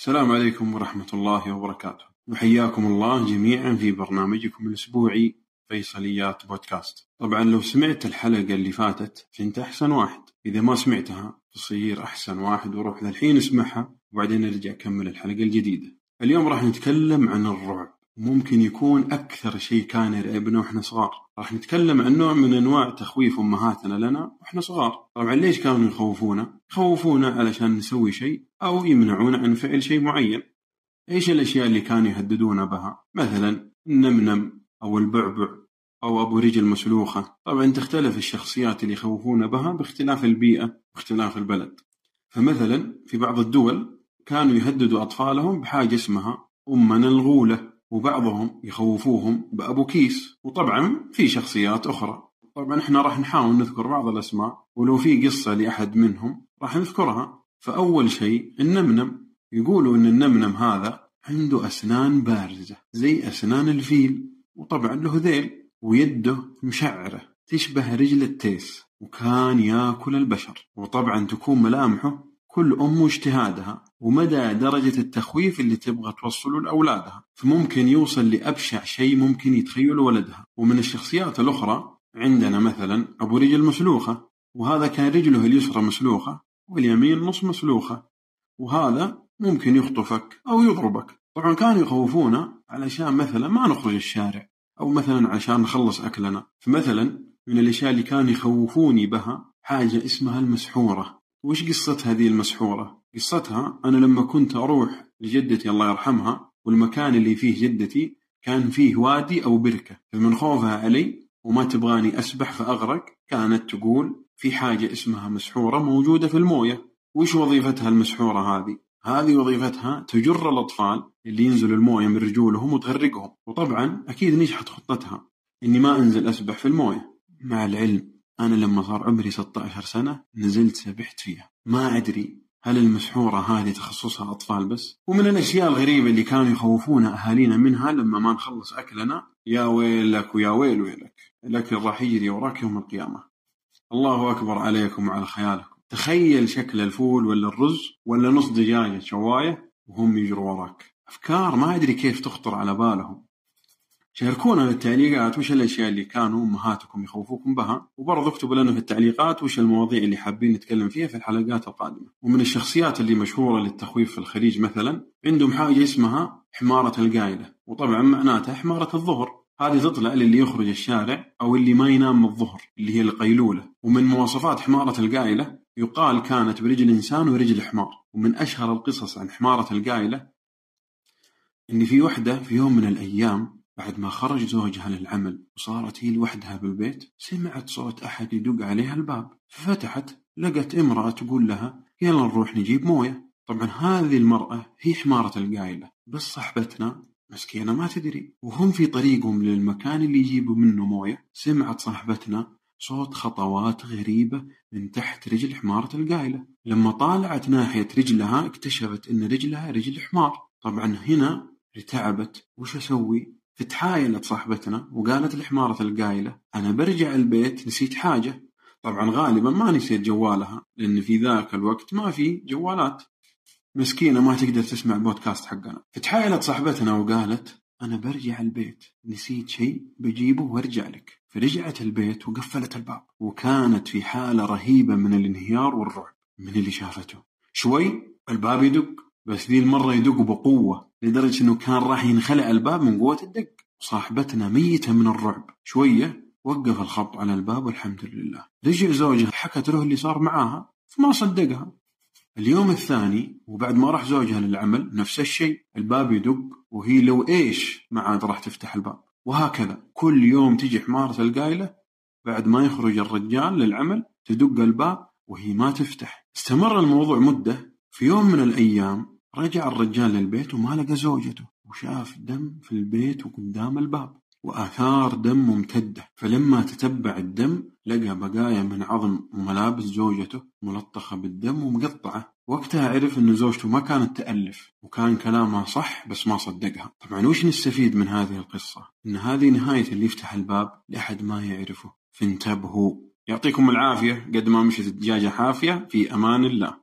السلام عليكم ورحمة الله وبركاته. وحياكم الله جميعا في برنامجكم الأسبوعي فيصليات بودكاست. طبعا لو سمعت الحلقة اللي فاتت فانت أحسن واحد. إذا ما سمعتها تصير أحسن واحد وروح للحين اسمعها وبعدين نرجع كمل الحلقة الجديدة. اليوم راح نتكلم عن الرعب. ممكن يكون أكثر شيء كان يرعبنا وإحنا صغار. راح نتكلم عن نوع من أنواع تخويف أمهاتنا لنا وإحنا صغار. طبعا ليش كانوا يخوفونا؟ يخوفونا علشان نسوي شيء أو يمنعونا عن فعل شيء معين. إيش الأشياء اللي كانوا يهددونا بها؟ مثلا النمنم أو البعبع أو أبو رجل مسلوخة. طبعا تختلف الشخصيات اللي يخوفونا بها باختلاف البيئة واختلاف البلد. فمثلا في بعض الدول كانوا يهددوا أطفالهم بحاجة اسمها أمنا الغولة. وبعضهم يخوفوهم بأبو كيس وطبعا في شخصيات أخرى. طبعا إحنا راح نحاول نذكر بعض الأسماء ولو في قصة لأحد منهم راح نذكرها. فأول شيء النمنم. يقولوا أن النمنم هذا عنده أسنان بارزة زي أسنان الفيل وطبعا له ذيل ويده مشعرة تشبه رجل التيس وكان يأكل البشر. وطبعا تكون ملامحه كل أم واجتهادها ومدى درجة التخويف اللي تبغى توصله لأولادها. فممكن يوصل لأبشع شيء ممكن يتخيله ولدها. ومن الشخصيات الأخرى عندنا مثلا أبو رجل مسلوخة وهذا كان رجله اليسرى مسلوخة واليمين نص مسلوخة وهذا ممكن يخطفك أو يضربك. طبعا كانوا يخوفونا علشان مثلا ما نخرج الشارع أو مثلا عشان نخلص أكلنا. فمثلا من الأشياء اللي كانوا يخوفوني بها حاجة اسمها المسحورة. وش قصة هذه المسحورة؟ قصتها أنا لما كنت أروح لجدتي الله يرحمها والمكان اللي فيه جدتي كان فيه وادي أو بركة فمن خوفها علي وما تبغاني أسبح فأغرق كانت تقول في حاجة اسمها مسحورة موجودة في الموية وش وظيفتها المسحورة هذه؟ هذه وظيفتها تجر الأطفال اللي ينزلوا الموية من رجولهم وتغرقهم وطبعا أكيد نجحت خطتها إني ما أنزل أسبح في الموية مع العلم أنا لما صار عمري 16 سنة نزلت سبحت فيها. ما أدري هل المسحورة هذه تخصصها أطفال بس؟ ومن الأشياء الغريبة اللي كانوا يخوفون أهالينا منها لما ما نخلص أكلنا يا ويلك ويا ويل ويلك الأكل راح يجري وراك يوم القيامة. الله أكبر عليكم وعلى خيالكم. تخيل شكل الفول ولا الرز ولا نص دجاجة شواية وهم يجروا وراك. أفكار ما أدري كيف تخطر على بالهم. شاركونا في التعليقات وش الأشياء اللي كانوا أمهاتكم يخوفوكم بها وبرضه اكتبوا لنا في التعليقات وش المواضيع اللي حابين نتكلم فيها في الحلقات القادمة. ومن الشخصيات اللي مشهورة للتخويف في الخليج مثلا عندهم حاجة اسمها حمارة القايلة وطبعا معناتها حمارة الظهر. هذه تطلع للي يخرج الشارع أو اللي ما ينام من الظهر اللي هي القيلولة. ومن مواصفات حمارة القايلة يقال كانت برجل إنسان ورجل حمار. ومن أشهر القصص عن حمارة القايلة إن في وحدة في يوم من الأيام بعد ما خرج زوجها للعمل وصارت هي لوحدها بالبيت سمعت صوت أحد يدق عليها الباب. ففتحت لقت امرأة تقول لها يلا نروح نجيب موية. طبعا هذه المرأة هي حمارة القايلة بس صاحبتنا مسكينة ما تدري. وهم في طريقهم للمكان اللي يجيبوا منه موية. سمعت صاحبتنا صوت خطوات غريبة من تحت رجل حمارة القايلة. لما طالعت ناحية رجلها اكتشفت إن رجلها رجل حمار. طبعا هنا ارتعبت وش أسوي؟ فتحايلت صاحبتنا وقالت لحمارة القايلة أنا برجع البيت نسيت حاجة. طبعا غالبا ما نسيت جوالها لأن في ذاك الوقت ما في جوالات. مسكينة ما تقدر تسمع بودكاست حقنا. فتحايلت صاحبتنا وقالت أنا برجع البيت نسيت شيء بجيبه وارجع لك. فرجعت البيت وقفلت الباب وكانت في حالة رهيبة من الانهيار والرعب من اللي شافته. شوي الباب يدق بس ذي المرة يدق بقوة. لدرجة إنه كان راح ينخلع الباب من قوة الدق. صاحبتنا ميتة من الرعب. شوية وقف الخبط على الباب والحمد لله. رجع زوجها حكت له اللي صار معاها فما صدقها. اليوم الثاني وبعد ما راح زوجها للعمل نفس الشيء. الباب يدق وهي لو إيش ما عاد راح تفتح الباب. وهكذا. كل يوم تجي حمارة القايلة بعد ما يخرج الرجال للعمل تدق الباب وهي ما تفتح. استمر الموضوع مدة. في يوم من الأيام رجع الرجال للبيت وما لقى زوجته وشاف دم في البيت وقدام الباب وآثار دم ممتدة. فلما تتبع الدم لقى بقايا من عظم وملابس زوجته ملطخة بالدم ومقطعة. وقتها عرف أن زوجته ما كانت تألف وكان كلامها صح بس ما صدقها. طبعا وش نستفيد من هذه القصة؟ أن هذه نهاية اللي يفتح الباب لأحد ما يعرفه. فانتبهوا. يعطيكم العافية قد ما مشت الدجاجة حافية. في أمان الله.